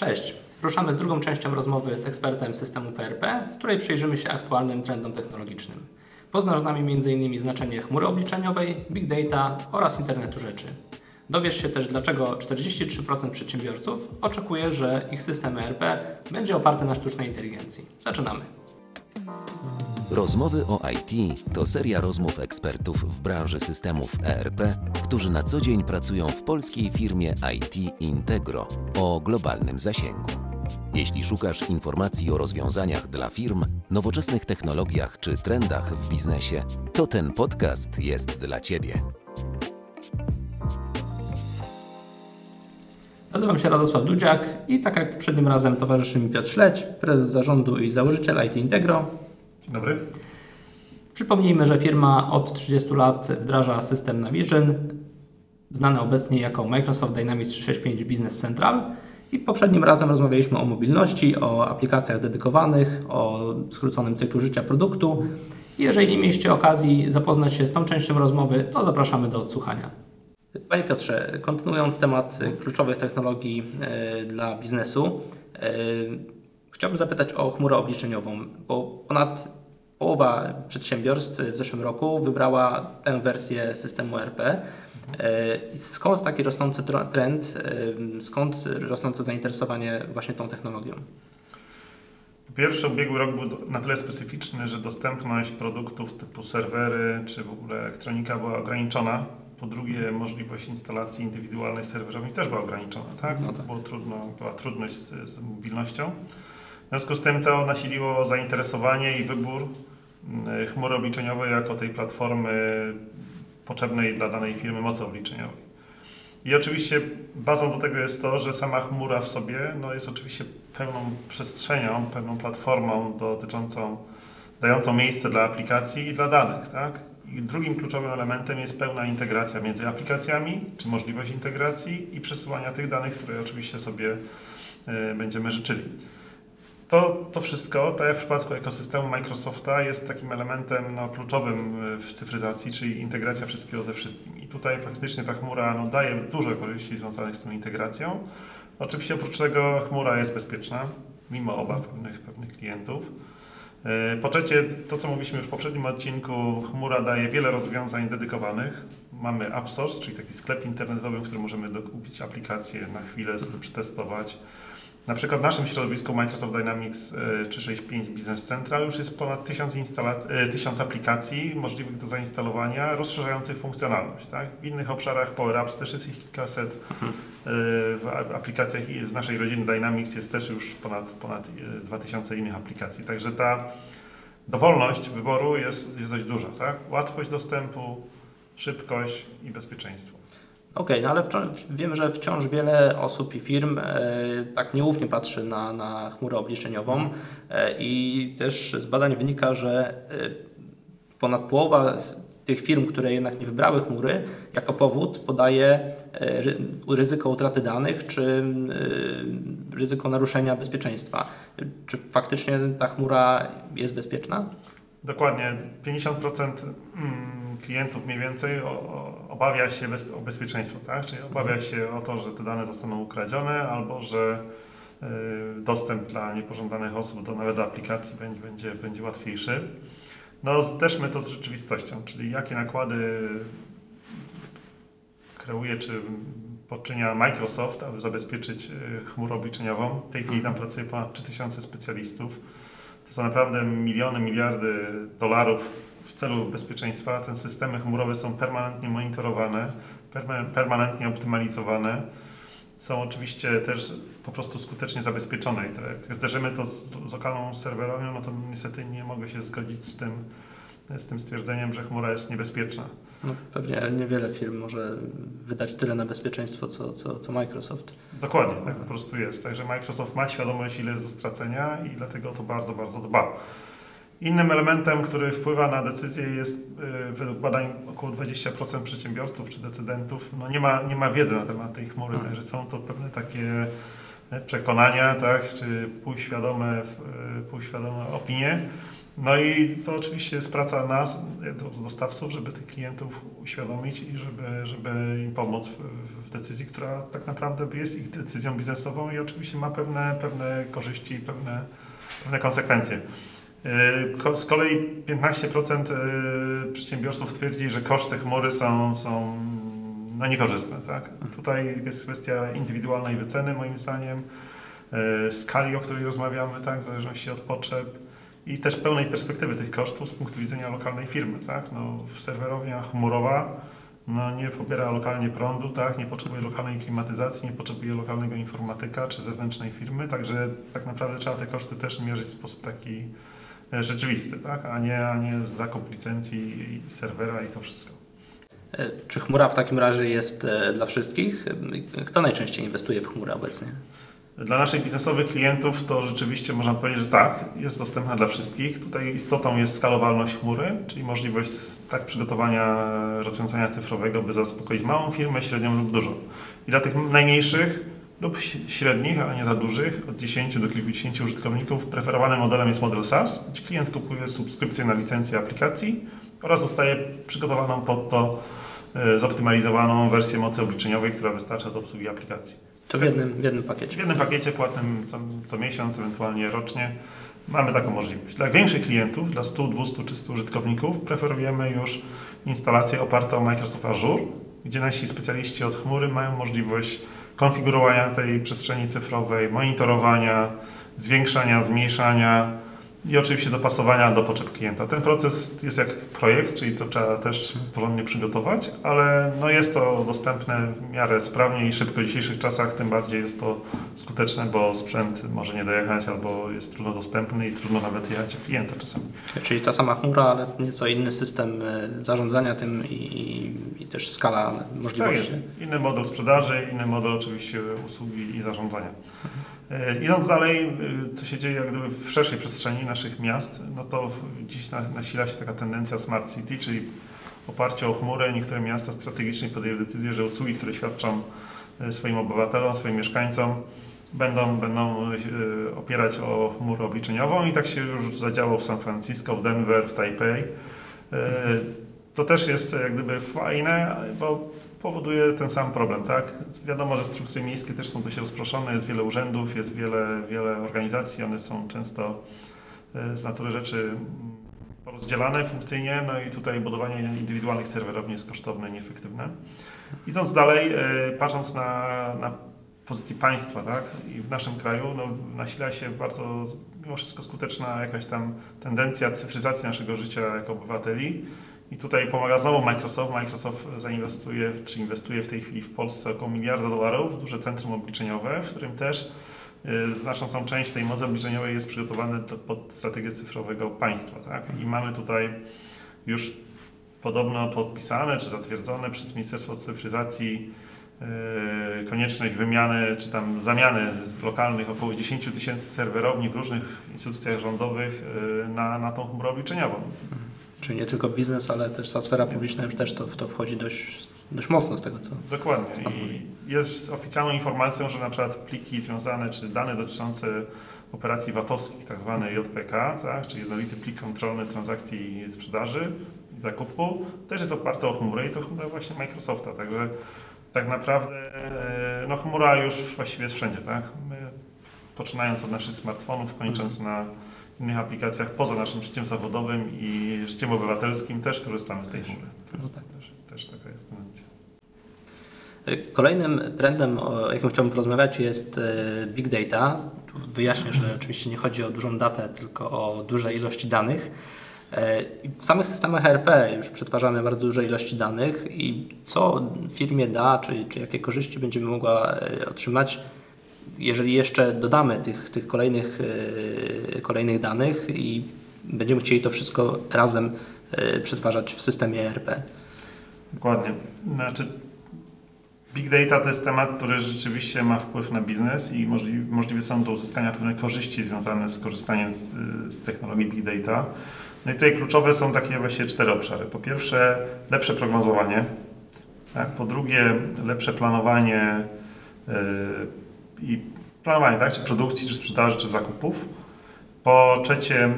Cześć. Ruszamy z drugą częścią rozmowy z ekspertem systemów ERP, w której przyjrzymy się aktualnym trendom technologicznym. Poznasz z nami m.in. znaczenie chmury obliczeniowej, big data oraz internetu rzeczy. Dowiesz się też, dlaczego 43% przedsiębiorców oczekuje, że ich system ERP będzie oparty na sztucznej inteligencji. Zaczynamy. Rozmowy o IT to seria rozmów ekspertów w branży systemów ERP, którzy na co dzień pracują w polskiej firmie IT Integro o globalnym zasięgu. Jeśli szukasz informacji o rozwiązaniach dla firm, nowoczesnych technologiach czy trendach w biznesie, to ten podcast jest dla Ciebie. Nazywam się Radosław Dudziak i tak jak poprzednim razem towarzyszy mi Piotr Śledź, prezes zarządu i założyciel IT Integro. Dzień dobry. Przypomnijmy, że firma od 30 lat wdraża system Navision, znany obecnie jako Microsoft Dynamics 365 Business Central. I poprzednim razem rozmawialiśmy o mobilności, o aplikacjach dedykowanych, o skróconym cyklu życia produktu. Jeżeli nie mieliście okazji zapoznać się z tą częścią rozmowy, to zapraszamy do odsłuchania. Panie Piotrze, kontynuując temat kluczowych technologii e, dla biznesu, e, chciałbym zapytać o chmurę obliczeniową, bo ponad połowa przedsiębiorstw w zeszłym roku wybrała tę wersję systemu RP. E, skąd taki rosnący trend, skąd rosnące zainteresowanie właśnie tą technologią? Pierwszy ubiegły rok był na tyle specyficzny, że dostępność produktów typu serwery czy w ogóle elektronika była ograniczona. Po drugie, możliwość instalacji indywidualnej serwerowni też była ograniczona. Tak? No tak. Było trudno, była trudność z, z mobilnością. W związku z tym to nasiliło zainteresowanie i wybór mm, chmury obliczeniowej jako tej platformy potrzebnej dla danej firmy mocy obliczeniowej. I oczywiście bazą do tego jest to, że sama chmura w sobie no, jest oczywiście pełną przestrzenią, pewną platformą dotyczącą, dającą miejsce dla aplikacji i dla danych. Tak? I drugim kluczowym elementem jest pełna integracja między aplikacjami, czy możliwość integracji i przesyłania tych danych, które oczywiście sobie y, będziemy życzyli. To, to wszystko, tak jak w przypadku ekosystemu Microsofta, jest takim elementem no, kluczowym e, w cyfryzacji, czyli integracja wszystkiego ze wszystkim. I tutaj faktycznie ta chmura no, daje dużo korzyści związanych z tą integracją. Oczywiście oprócz tego chmura jest bezpieczna, mimo obaw pewnych, pewnych klientów. E, po trzecie, to co mówiliśmy już w poprzednim odcinku, chmura daje wiele rozwiązań dedykowanych. Mamy AppSource, czyli taki sklep internetowy, w którym możemy dokupić aplikacje na chwilę, przetestować na przykład w naszym środowisku Microsoft Dynamics 365 e, Business Central już jest ponad 1000, e, 1000 aplikacji możliwych do zainstalowania, rozszerzających funkcjonalność. Tak? W innych obszarach Power Apps też jest ich kilkaset. Mhm. E, w aplikacjach w naszej rodziny Dynamics jest też już ponad, ponad 2000 innych aplikacji. Także ta dowolność wyboru jest, jest dość duża. Tak? Łatwość dostępu, szybkość i bezpieczeństwo. Okej, okay, no ale wciąż, wiem, że wciąż wiele osób i firm e, tak nieufnie patrzy na, na chmurę obliczeniową e, i też z badań wynika, że e, ponad połowa tych firm, które jednak nie wybrały chmury, jako powód podaje e, ryzyko utraty danych czy e, ryzyko naruszenia bezpieczeństwa. Czy faktycznie ta chmura jest bezpieczna? Dokładnie. 50% klientów mniej więcej obawia się o bezpieczeństwo, tak? czyli obawia mhm. się o to, że te dane zostaną ukradzione albo że y, dostęp dla niepożądanych osób do nawet do aplikacji będzie, będzie, będzie łatwiejszy. No zderzmy to z rzeczywistością, czyli jakie nakłady kreuje czy poczynia Microsoft, aby zabezpieczyć y, chmurę obliczeniową. W tej chwili tam mhm. pracuje ponad 3000 specjalistów. To są naprawdę miliony, miliardy dolarów w celu bezpieczeństwa. Te systemy chmurowe są permanentnie monitorowane, permanentnie optymalizowane. Są oczywiście też po prostu skutecznie zabezpieczone. I jak zderzymy to z, z lokalną serwerownią, no to niestety nie mogę się zgodzić z tym, z tym stwierdzeniem, że chmura jest niebezpieczna. No, pewnie niewiele firm może wydać tyle na bezpieczeństwo, co, co, co Microsoft. Dokładnie, tak po prostu jest. Także Microsoft ma świadomość, ile jest do stracenia i dlatego to bardzo, bardzo dba. Innym elementem, który wpływa na decyzję jest y, według badań około 20% przedsiębiorców czy decydentów no nie, ma, nie ma wiedzy na temat tej chmury, hmm. także są to pewne takie e, przekonania, tak, czy półświadome, półświadome opinie. No i to oczywiście jest praca nas, do- dostawców, żeby tych klientów uświadomić i żeby, żeby im pomóc w, w decyzji, która tak naprawdę jest ich decyzją biznesową i oczywiście ma pewne, pewne korzyści i pewne, pewne konsekwencje. Yy, Z kolei 15% yy, przedsiębiorców twierdzi, że koszty chmury są, są no, niekorzystne. Tak? Tutaj jest kwestia indywidualnej wyceny, moim zdaniem, yy, skali, o której rozmawiamy, tak? w zależności od potrzeb i też pełnej perspektywy tych kosztów z punktu widzenia lokalnej firmy. Tak? No, serwerownia chmurowa no, nie pobiera lokalnie prądu, tak? nie potrzebuje lokalnej klimatyzacji, nie potrzebuje lokalnego informatyka czy zewnętrznej firmy, także tak naprawdę trzeba te koszty też mierzyć w sposób taki e, rzeczywisty, tak? a, nie, a nie zakup licencji i serwera i to wszystko. E, Czy chmura w takim razie jest e, dla wszystkich? Kto najczęściej inwestuje w chmurę obecnie? Dla naszych biznesowych klientów to rzeczywiście można powiedzieć, że tak, jest dostępna dla wszystkich. Tutaj istotą jest skalowalność chmury, czyli możliwość tak przygotowania rozwiązania cyfrowego, by zaspokoić małą firmę, średnią lub dużą. I dla tych najmniejszych lub średnich, ale nie za dużych, od 10 do kilkudziesięciu użytkowników, preferowanym modelem jest model SaaS, gdzie klient kupuje subskrypcję na licencję aplikacji oraz dostaje przygotowaną pod to e, zoptymalizowaną wersję mocy obliczeniowej, która wystarcza do obsługi aplikacji. To w jednym, w jednym W pakiecie. jednym pakiecie płatnym co, co miesiąc, ewentualnie rocznie, mamy taką możliwość. Dla większych klientów, dla 100, 200 czy 100 użytkowników, preferujemy już instalacje oparte o Microsoft Azure, gdzie nasi specjaliści od chmury mają możliwość konfigurowania tej przestrzeni cyfrowej, monitorowania, zwiększania, zmniejszania i oczywiście dopasowania do potrzeb klienta. Ten proces jest jak projekt, czyli to trzeba też porządnie przygotować, ale no jest to dostępne w miarę sprawnie i szybko w dzisiejszych czasach, tym bardziej jest to skuteczne, bo sprzęt może nie dojechać albo jest trudno dostępny i trudno nawet jechać klienta czasami. Czyli ta sama chmura, ale nieco inny system e, zarządzania tym i, i, i też skala Tak możliwości. jest. Inny model sprzedaży, inny model oczywiście usługi i zarządzania. E, Idąc dalej, e, co się dzieje jak gdyby w szerszej przestrzeni naszych miast, no to dziś na- nasila się taka tendencja Smart City, czyli w oparciu o chmurę niektóre miasta strategicznie podjęły decyzję, że usługi, które świadczą e, swoim obywatelom, swoim mieszkańcom, będą, będą opierać o chmurę obliczeniową i tak się już zadziało w San Francisco, w Denver, w Taipei. E, To też jest jak gdyby fajne, bo powoduje ten sam problem, tak? Wiadomo, że struktury miejskie też są dość rozproszone, jest wiele urzędów, jest wiele, wiele organizacji, one są często e, z natury rzeczy mm, porozdzielane funkcyjnie, no i tutaj budowanie indywidualnych serwerowni jest kosztowne i nieefektywne. Idąc dalej, e, patrząc na, na pozycji państwa, tak? I w naszym kraju no, nasila się bardzo, mimo wszystko skuteczna jakaś tam tendencja cyfryzacji naszego życia jako obywateli. I tutaj pomaga znowu Microsoft. Microsoft zainwestuje, czy inwestuje w tej chwili w Polsce około miliarda dolarów w duże centrum obliczeniowe, w którym też y, znaczącą część tej mocy obliczeniowej jest przygotowane pod strategię cyfrowego państwa. Tak? I mamy tutaj już podobno podpisane czy zatwierdzone przez Ministerstwo Cyfryzacji y, konieczność wymiany czy tam zamiany lokalnych około 10 tysięcy serwerowni w różnych instytucjach rządowych y, na, na tą chmurę obliczeniową. Czyli nie tylko biznes, ale też ta sfera publiczna już też to, w to wchodzi dość, dość mocno z tego, co... Dokładnie. I jest oficjalną informacją, że na przykład pliki związane, czy dane dotyczące operacji VAT-owskich, tak zwane JPK, tak, czyli jednolity plik kontrolny transakcji sprzedaży i zakupu, też jest oparte o chmurę i to chmura właśnie Microsofta. Także tak naprawdę e, no, chmura już właściwie jest wszędzie. Tak? My, poczynając od naszych smartfonów, kończąc na innych aplikacjach poza naszym życiem zawodowym i życiem obywatelskim, też korzystamy z tej chmury. No tak. Też, też taka jest tendencja. Kolejnym trendem, o jakim chciałbym porozmawiać, jest e, big data. Wyjaśnię, że oczywiście nie chodzi o dużą datę, tylko o duże ilości danych. I W samych systemach ERP już przetwarzamy bardzo duże ilości danych i co firmie da, czy, czy jakie korzyści będziemy mogła otrzymać, jeżeli jeszcze dodamy tych, tych kolejnych, e, kolejnych danych i będziemy chcieli to wszystko razem e, przetwarzać w systemie ERP. Dokładnie. Znaczy, big data to jest temat, który rzeczywiście ma wpływ na biznes i możli, możliwe są do uzyskania pewne korzyści związane z korzystaniem z, z technologii big data. No i tutaj kluczowe są takie właściwie cztery obszary. Po pierwsze, lepsze prognozowanie. Tak? Po drugie, lepsze planowanie yy, i planowanie, tak? czy produkcji, czy sprzedaży, czy zakupów. Po trzecie,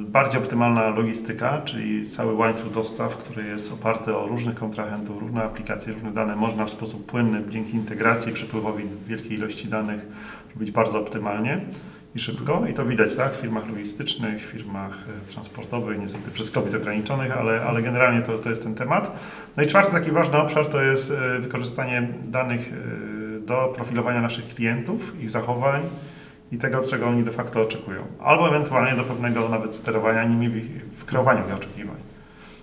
bardziej optymalna logistyka, czyli cały łańcuch dostaw, który jest oparty o różnych kontrahentów, różne aplikacje, różne dane, można w sposób płynny, dzięki integracji przepływowi wielkiej ilości danych, robić bardzo optymalnie i szybko. I to widać tak, w firmach logistycznych, w firmach e, transportowych, niestety przez COVID ograniczonych, ale, ale generalnie to, to jest ten temat. No i czwarty taki ważny obszar to jest e, wykorzystanie danych e, do profilowania naszych klientów, ich zachowań i tego, czego oni de facto oczekują. Albo ewentualnie do pewnego nawet sterowania nimi w, kreowaniu tych oczekiwań.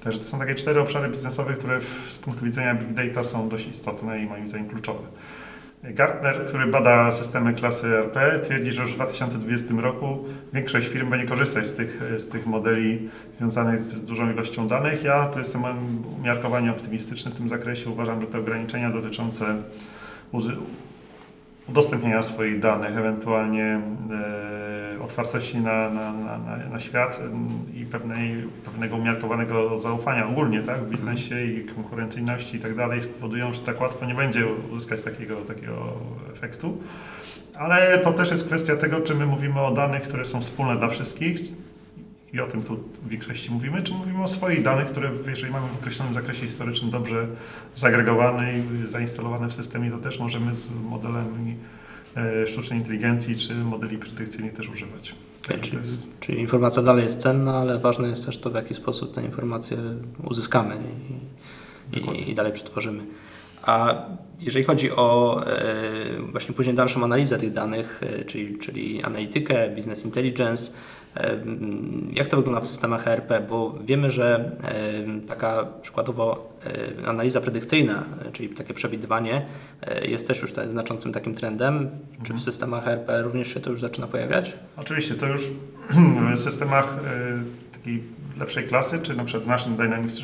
Także to są takie cztery obszary biznesowe, które w, z punktu widzenia big data są dość istotne i moim zdaniem kluczowe. Gartner, który bada systemy klasy ERP, twierdzi, że już w 2020 roku większość firm będzie korzystać z tych, z tych modeli związanych z dużą ilością danych. Ja tu jestem umiarkowanie optymistyczny w tym zakresie. Uważam, że te ograniczenia dotyczące udostępnienia swoich danych, ewentualnie e, otwartości na, na, na, na, świat i pewnej, pewnego umiarkowanego zaufania ogólnie tak, w biznesie i konkurencyjności i tak dalej spowodują, że tak łatwo nie będzie uzyskać takiego, takiego efektu. Ale to też jest kwestia tego, czy my mówimy o danych, które są wspólne dla wszystkich i o tym tu w większości mówimy, czy mówimy o swoich danych, które jeżeli mamy w określonym zakresie historycznym dobrze zagregowane i zainstalowane w systemie, to też możemy z modelami e, sztucznej inteligencji czy modeli predykcyjnych też używać. Także Czyli, jest- czyli informacja dalej jest cenna, ale ważne jest też to, w jaki sposób tę informację uzyskamy i, i, i dalej przetworzymy. A jeżeli chodzi o e, właśnie później dalszą analizę tych danych, e, czyli, czyli analitykę, business intelligence, jak to wygląda w systemach ERP? Bo wiemy, że taka przykładowo analiza predykcyjna, e, czyli takie przewidywanie, e, jest też już tak znaczącym takim trendem. Czy w systemach ERP również się to już zaczyna pojawiać? Oczywiście to już w systemach e, takiej lepszej klasy, czy na przykład w naszym Dynamics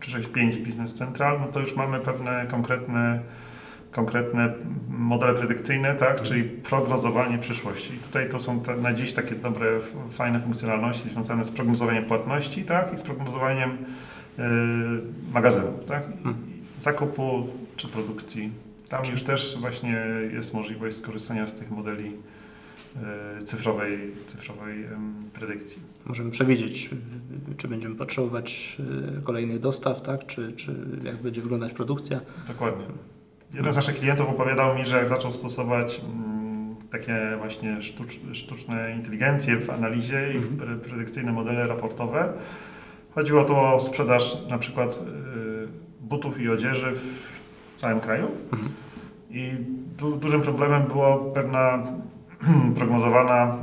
365 Business Central, no to już mamy pewne konkretne, konkretne modele predykcyjne, tak, czyli prognozowanie przyszłości. I tutaj to są te, na dziś takie dobre, fajne funkcjonalności związane z prognozowaniem płatności, tak, i z prognozowaniem e, magazynu, tak, i zakupu czy produkcji. Tam już też właśnie jest możliwość skorzystania z tych modeli e, cyfrowej, cyfrowej predykcji. Możemy przewidzieć, czy będziemy potrzebować y, kolejnych dostaw, tak? czy, czy jak będzie wyglądać produkcja. Dokładnie. Jeden z naszych klientów opowiadał mi, że jak zaczął stosować mm, takie właśnie sztucz, sztuczne inteligencje w analizie i w pre, predykcyjne modele raportowe, chodziło tu o sprzedaż na przykład y, butów i odzieży w całym kraju. I du, dużym problemem było pewna prognozowana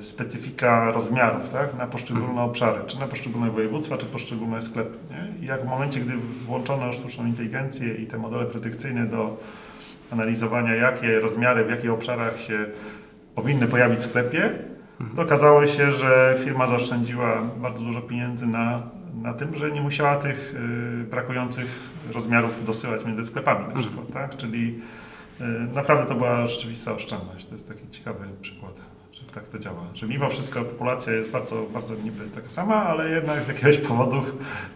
specyfika rozmiarów tak, na poszczególne obszary, czy na poszczególne województwa, czy poszczególne sklepy. Nie? I jak w momencie, gdy włączono sztuczną inteligencję i te modele predykcyjne do analizowania, jakie rozmiary, w jakich obszarach się powinny pojawić w sklepie, to okazało się, że firma zaoszczędziła bardzo dużo pieniędzy na, na tym, że nie musiała tych y, brakujących rozmiarów dosyłać między sklepami na przykład, tak? Czyli y, naprawdę to była rzeczywista oszczędność. To jest taki ciekawy przykład, tak to działa. Że mimo wszystko populacja jest bardzo, bardzo niby taka sama, ale jednak z jakiegoś powodu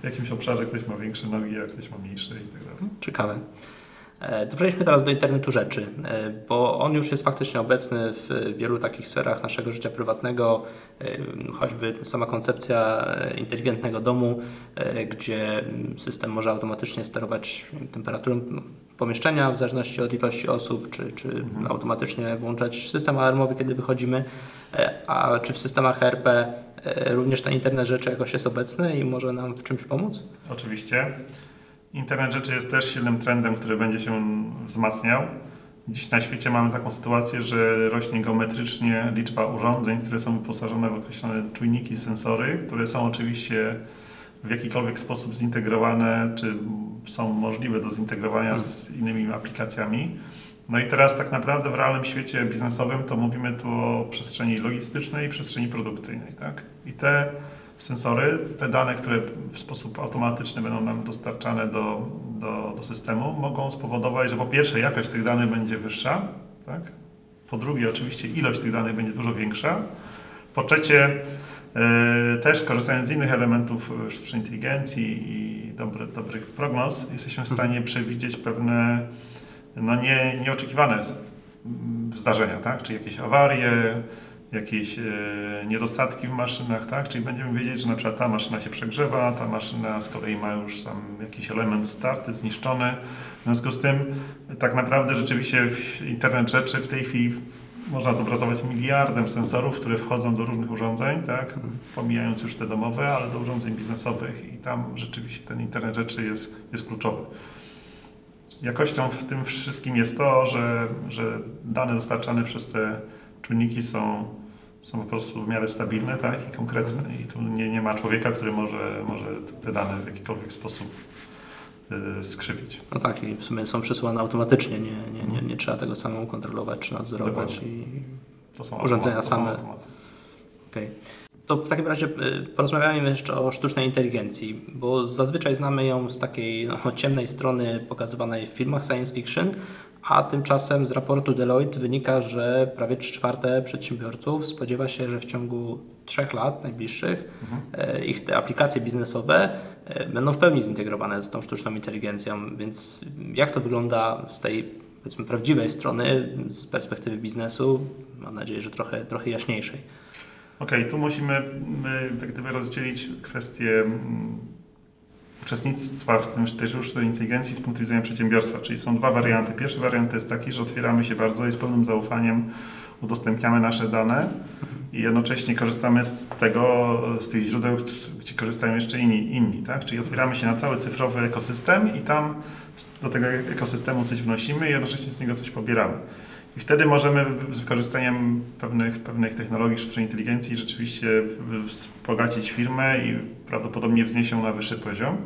w jakimś obszarze ktoś ma większe nogi, a ktoś ma mniejsze i tak dalej. Ciekawe. E, To przejdźmy teraz do internetu rzeczy, e, bo on już jest faktycznie obecny w wielu takich sferach naszego życia prywatnego, e, choćby sama koncepcja inteligentnego domu, gdzie mm, system może automatycznie sterować temperaturą pomieszczenia w zależności od ilości osób, czy, czy automatycznie włączać system alarmowy, kiedy wychodzimy. A czy w systemach ERP e, również ten internet rzeczy jakoś jest obecny i może nam w czymś pomóc? Oczywiście. Internet rzeczy jest też silnym trendem, który będzie się wzmacniał. Dziś na świecie mamy taką sytuację, że rośnie geometrycznie liczba urządzeń, które są wyposażone w określone czujniki, sensory, które są oczywiście w jakikolwiek sposób zintegrowane, czy są możliwe do zintegrowania z innymi aplikacjami. No i teraz tak naprawdę w realnym świecie biznesowym to mówimy tu o przestrzeni logistycznej i przestrzeni produkcyjnej. Tak? I te sensory, te dane, które w sposób automatyczny będą nam dostarczane do, do, do systemu, mogą spowodować, że po pierwsze jakość tych danych będzie wyższa, tak? po drugie oczywiście ilość tych danych będzie dużo większa, po trzecie e, też korzystając z innych elementów e, sztucznej inteligencji i dobre, dobrych prognoz, jesteśmy w stanie przewidzieć pewne no nie, nieoczekiwane zdarzenia, tak? czy jakieś awarie, jakieś e, niedostatki w maszynach, tak? Czyli będziemy wiedzieć, że na przykład ta maszyna się przegrzewa, ta maszyna z kolei ma już tam jakiś element starty zniszczony. W związku z tym tak naprawdę rzeczywiście internet rzeczy w tej chwili można zobrazować miliardem sensorów, które wchodzą do różnych urządzeń, tak? pomijając już te domowe, ale do urządzeń biznesowych i tam rzeczywiście ten internet rzeczy jest, jest kluczowy. Jakością w tym wszystkim jest to, że, że dane dostarczane przez te czujniki są, są po prostu w miarę stabilne tak? i konkretne i tu nie, nie ma człowieka, który może, może te dane w jakikolwiek sposób y, skrzywić. No tak, i w sumie są przesyłane automatycznie, nie, nie, nie, nie trzeba tego samemu kontrolować czy nadzorować. Dokładnie. I... To są Urządzenia automaty, to są same. automaty. Okej. To w takim razie y, porozmawiajmy jeszcze o sztucznej inteligencji, bo zazwyczaj znamy ją z takiej no, ciemnej strony pokazywanej w filmach science fiction, a tymczasem z raportu Deloitte wynika, że prawie 3 czwarte przedsiębiorców spodziewa się, że w ciągu 3 lat najbliższych e, ich te aplikacje biznesowe e, będą w pełni zintegrowane z tą sztuczną inteligencją. Więc jak to wygląda z tej powiedzmy prawdziwej strony, z perspektywy biznesu? Mam nadzieję, że trochę, trochę jaśniejszej. Okej, tu musimy my, jak gdyby rozdzielić kwestię mm, uczestnictwa w tym, tej sztucznej inteligencji z punktu widzenia przedsiębiorstwa. Czyli są dwa warianty. Pierwszy wariant jest taki, że otwieramy się bardzo i z pełnym zaufaniem udostępniamy nasze dane i jednocześnie korzystamy z tego, z tych źródeł, gdzie korzystają jeszcze inni, inni tak? Czyli otwieramy się na cały cyfrowy ekosystem i tam do tego ekosystemu coś wnosimy i jednocześnie z niego coś pobieramy. I wtedy możemy z wykorzystaniem pewnych, pewnych technologii sztucznej inteligencji rzeczywiście wzbogacić firmę i prawdopodobnie wznieść ją na wyższy poziom.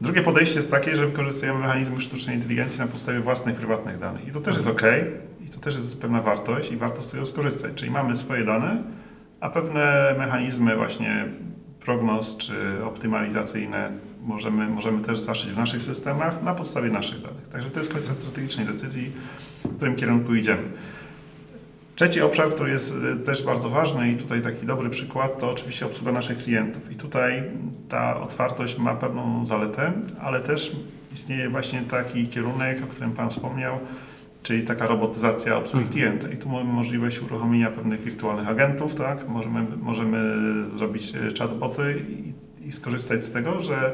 Drugie podejście jest takie, że wykorzystujemy mechanizmy sztucznej inteligencji na podstawie własnych, prywatnych danych. I to też jest ok, i to też jest pewna wartość i warto z tego skorzystać. Czyli mamy swoje dane, a pewne mechanizmy właśnie prognoz czy optymalizacyjne możemy, możemy też zaszyć w naszych systemach na podstawie naszych danych. Także to jest kwestia strategicznej decyzji, w którym kierunku idziemy. Trzeci obszar, który jest y, też bardzo ważny i tutaj taki dobry przykład, to oczywiście obsługa naszych klientów. I tutaj ta otwartość ma pewną zaletę, ale też istnieje właśnie taki kierunek, o którym Pan wspomniał, czyli taka robotyzacja obsługi klienta. I tu mamy możliwość uruchomienia pewnych wirtualnych agentów, tak? Możemy, możemy zrobić y, chatboty i, i skorzystać z tego, że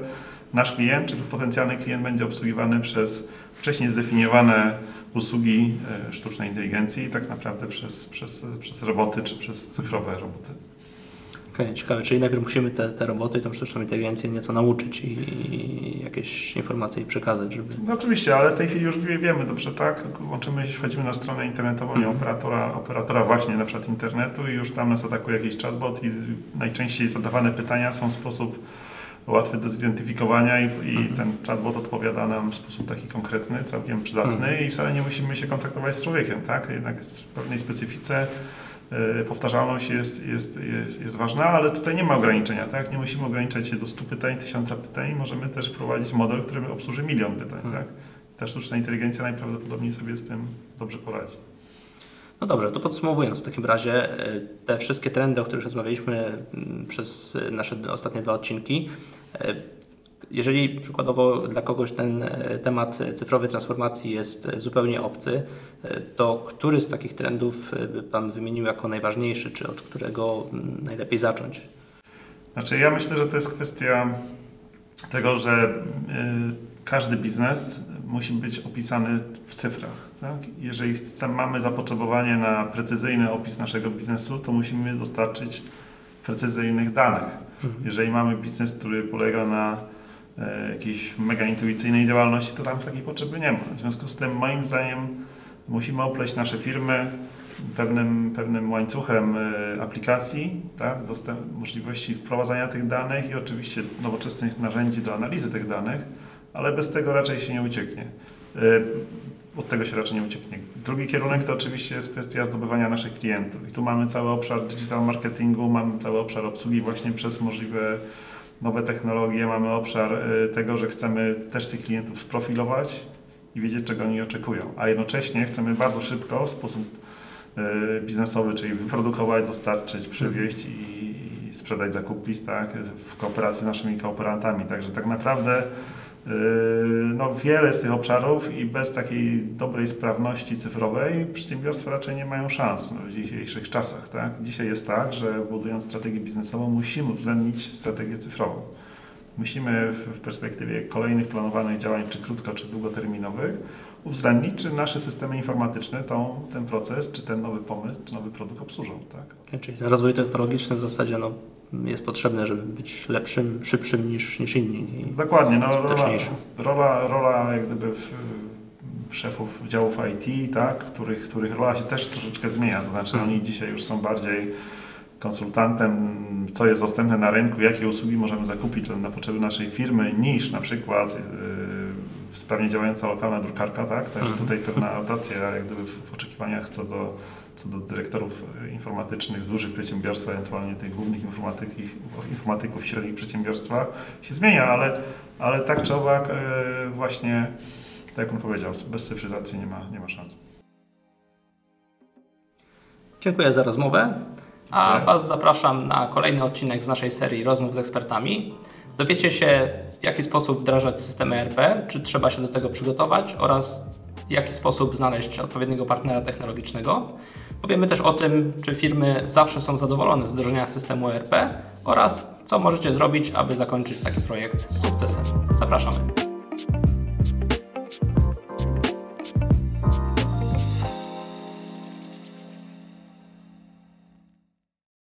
nasz klient, czy potencjalny klient będzie obsługiwany przez wcześniej zdefiniowane usługi e, sztucznej inteligencji, tak naprawdę przez, przez, przez roboty, czy przez cyfrowe roboty. Okej, ciekawe, czyli najpierw musimy te, te roboty, tą sztuczną inteligencję nieco nauczyć i, i jakieś informacje jej przekazać, żeby... No oczywiście, ale w tej chwili już wie- wiemy dobrze, tak? Łączymy, wchodzimy na stronę internetową Mhm. operatora, operatora właśnie na przykład internetu i już tam nas atakuje jakiś chatbot i najczęściej zadawane pytania są w sposób łatwy do zidentyfikowania i, i Mhm. ten chatbot odpowiada nam w sposób taki konkretny, całkiem przydatny i wcale nie musimy się kontaktować z człowiekiem, tak? Jednak w pewnej specyfice powtarzalność jest, jest, jest, jest ważna, ale tutaj nie ma ograniczenia, tak? Nie musimy ograniczać się do 100 pytań, 1000 pytań, możemy też wprowadzić model, który obsłuży milion pytań, Mhm. tak? Ta sztuczna inteligencja najprawdopodobniej sobie z tym dobrze poradzi. No dobrze, to podsumowując w takim razie e, te wszystkie trendy, o których rozmawialiśmy mm, przez e, nasze ostatnie dwa odcinki, e, jeżeli przykładowo dla kogoś ten e, temat cyfrowej transformacji jest zupełnie obcy, e, to który z takich trendów e, by Pan wymienił jako najważniejszy, czy od którego najlepiej zacząć? Znaczy, ja myślę, że to jest kwestia tego, że każdy biznes musi być opisany w cyfrach. Tak? Jeżeli chcemy, mamy zapotrzebowanie na precyzyjny opis naszego biznesu, to musimy dostarczyć precyzyjnych danych. Jeżeli mamy biznes, który polega na jakiejś mega intuicyjnej działalności, to tam takiej potrzeby nie ma. W związku z tym, moim zdaniem, musimy opleść nasze firmy pewnym, pewnym łańcuchem e, aplikacji, tak, dostęp, możliwości wprowadzania tych danych i oczywiście nowoczesnych narzędzi do analizy tych danych, ale bez tego raczej się nie ucieknie. E, Od tego się raczej nie ucieknie. Drugi kierunek to oczywiście jest kwestia zdobywania naszych klientów. I tu mamy cały obszar digital marketingu, mamy cały obszar obsługi właśnie przez możliwe nowe technologie, mamy obszar e, tego, że chcemy też tych klientów sprofilować i wiedzieć, czego oni oczekują. A jednocześnie chcemy bardzo szybko, w sposób e, biznesowy, czyli wyprodukować, dostarczyć, przywieźć i sprzedać, zakupić tak, w kooperacji z naszymi kooperantami. Także tak naprawdę no, wiele z tych obszarów i bez takiej dobrej sprawności cyfrowej przedsiębiorstwa raczej nie mają szans no, w dzisiejszych czasach. Tak? Dzisiaj jest tak, że budując strategię biznesową musimy uwzględnić strategię cyfrową. Musimy w perspektywie kolejnych planowanych działań, czy krótko, czy długoterminowych, uwzględnić, czy nasze systemy informatyczne tą, ten proces, czy ten nowy pomysł, czy nowy produkt obsłużą. Tak? Czyli ten rozwój technologiczny w zasadzie no, jest potrzebny, żeby być lepszym, szybszym niż, niż inni. Dokładnie, no, rola, rola, rola jak gdyby w, szefów działów IT, tak, których, których rola się też troszeczkę zmienia, to znaczy oni dzisiaj już są bardziej konsultantem, co jest dostępne na rynku, jakie usługi możemy zakupić na potrzeby naszej firmy, niż na przykład yy, sprawnie działająca lokalna drukarka, tak? Także Mhm. tutaj pewna rotacja jak gdyby w, w oczekiwaniach co do, co do dyrektorów y, informatycznych dużych przedsiębiorstwach, ewentualnie tych głównych informatyki, informatyków w średnich przedsiębiorstwach się zmienia, ale, ale tak czy owak yy, właśnie, tak jak pan powiedział, bez cyfryzacji nie ma, nie ma szans. Dziękuję za rozmowę. A Dziękuję. Was zapraszam na kolejny odcinek z naszej serii rozmów z ekspertami. Dowiecie się, w jaki sposób wdrażać systemy ERP, czy trzeba się do tego przygotować oraz w jaki sposób znaleźć odpowiedniego partnera technologicznego. Powiemy też o tym, czy firmy zawsze są zadowolone z wdrożenia systemu ERP oraz co możecie zrobić, aby zakończyć taki projekt z sukcesem. Zapraszamy.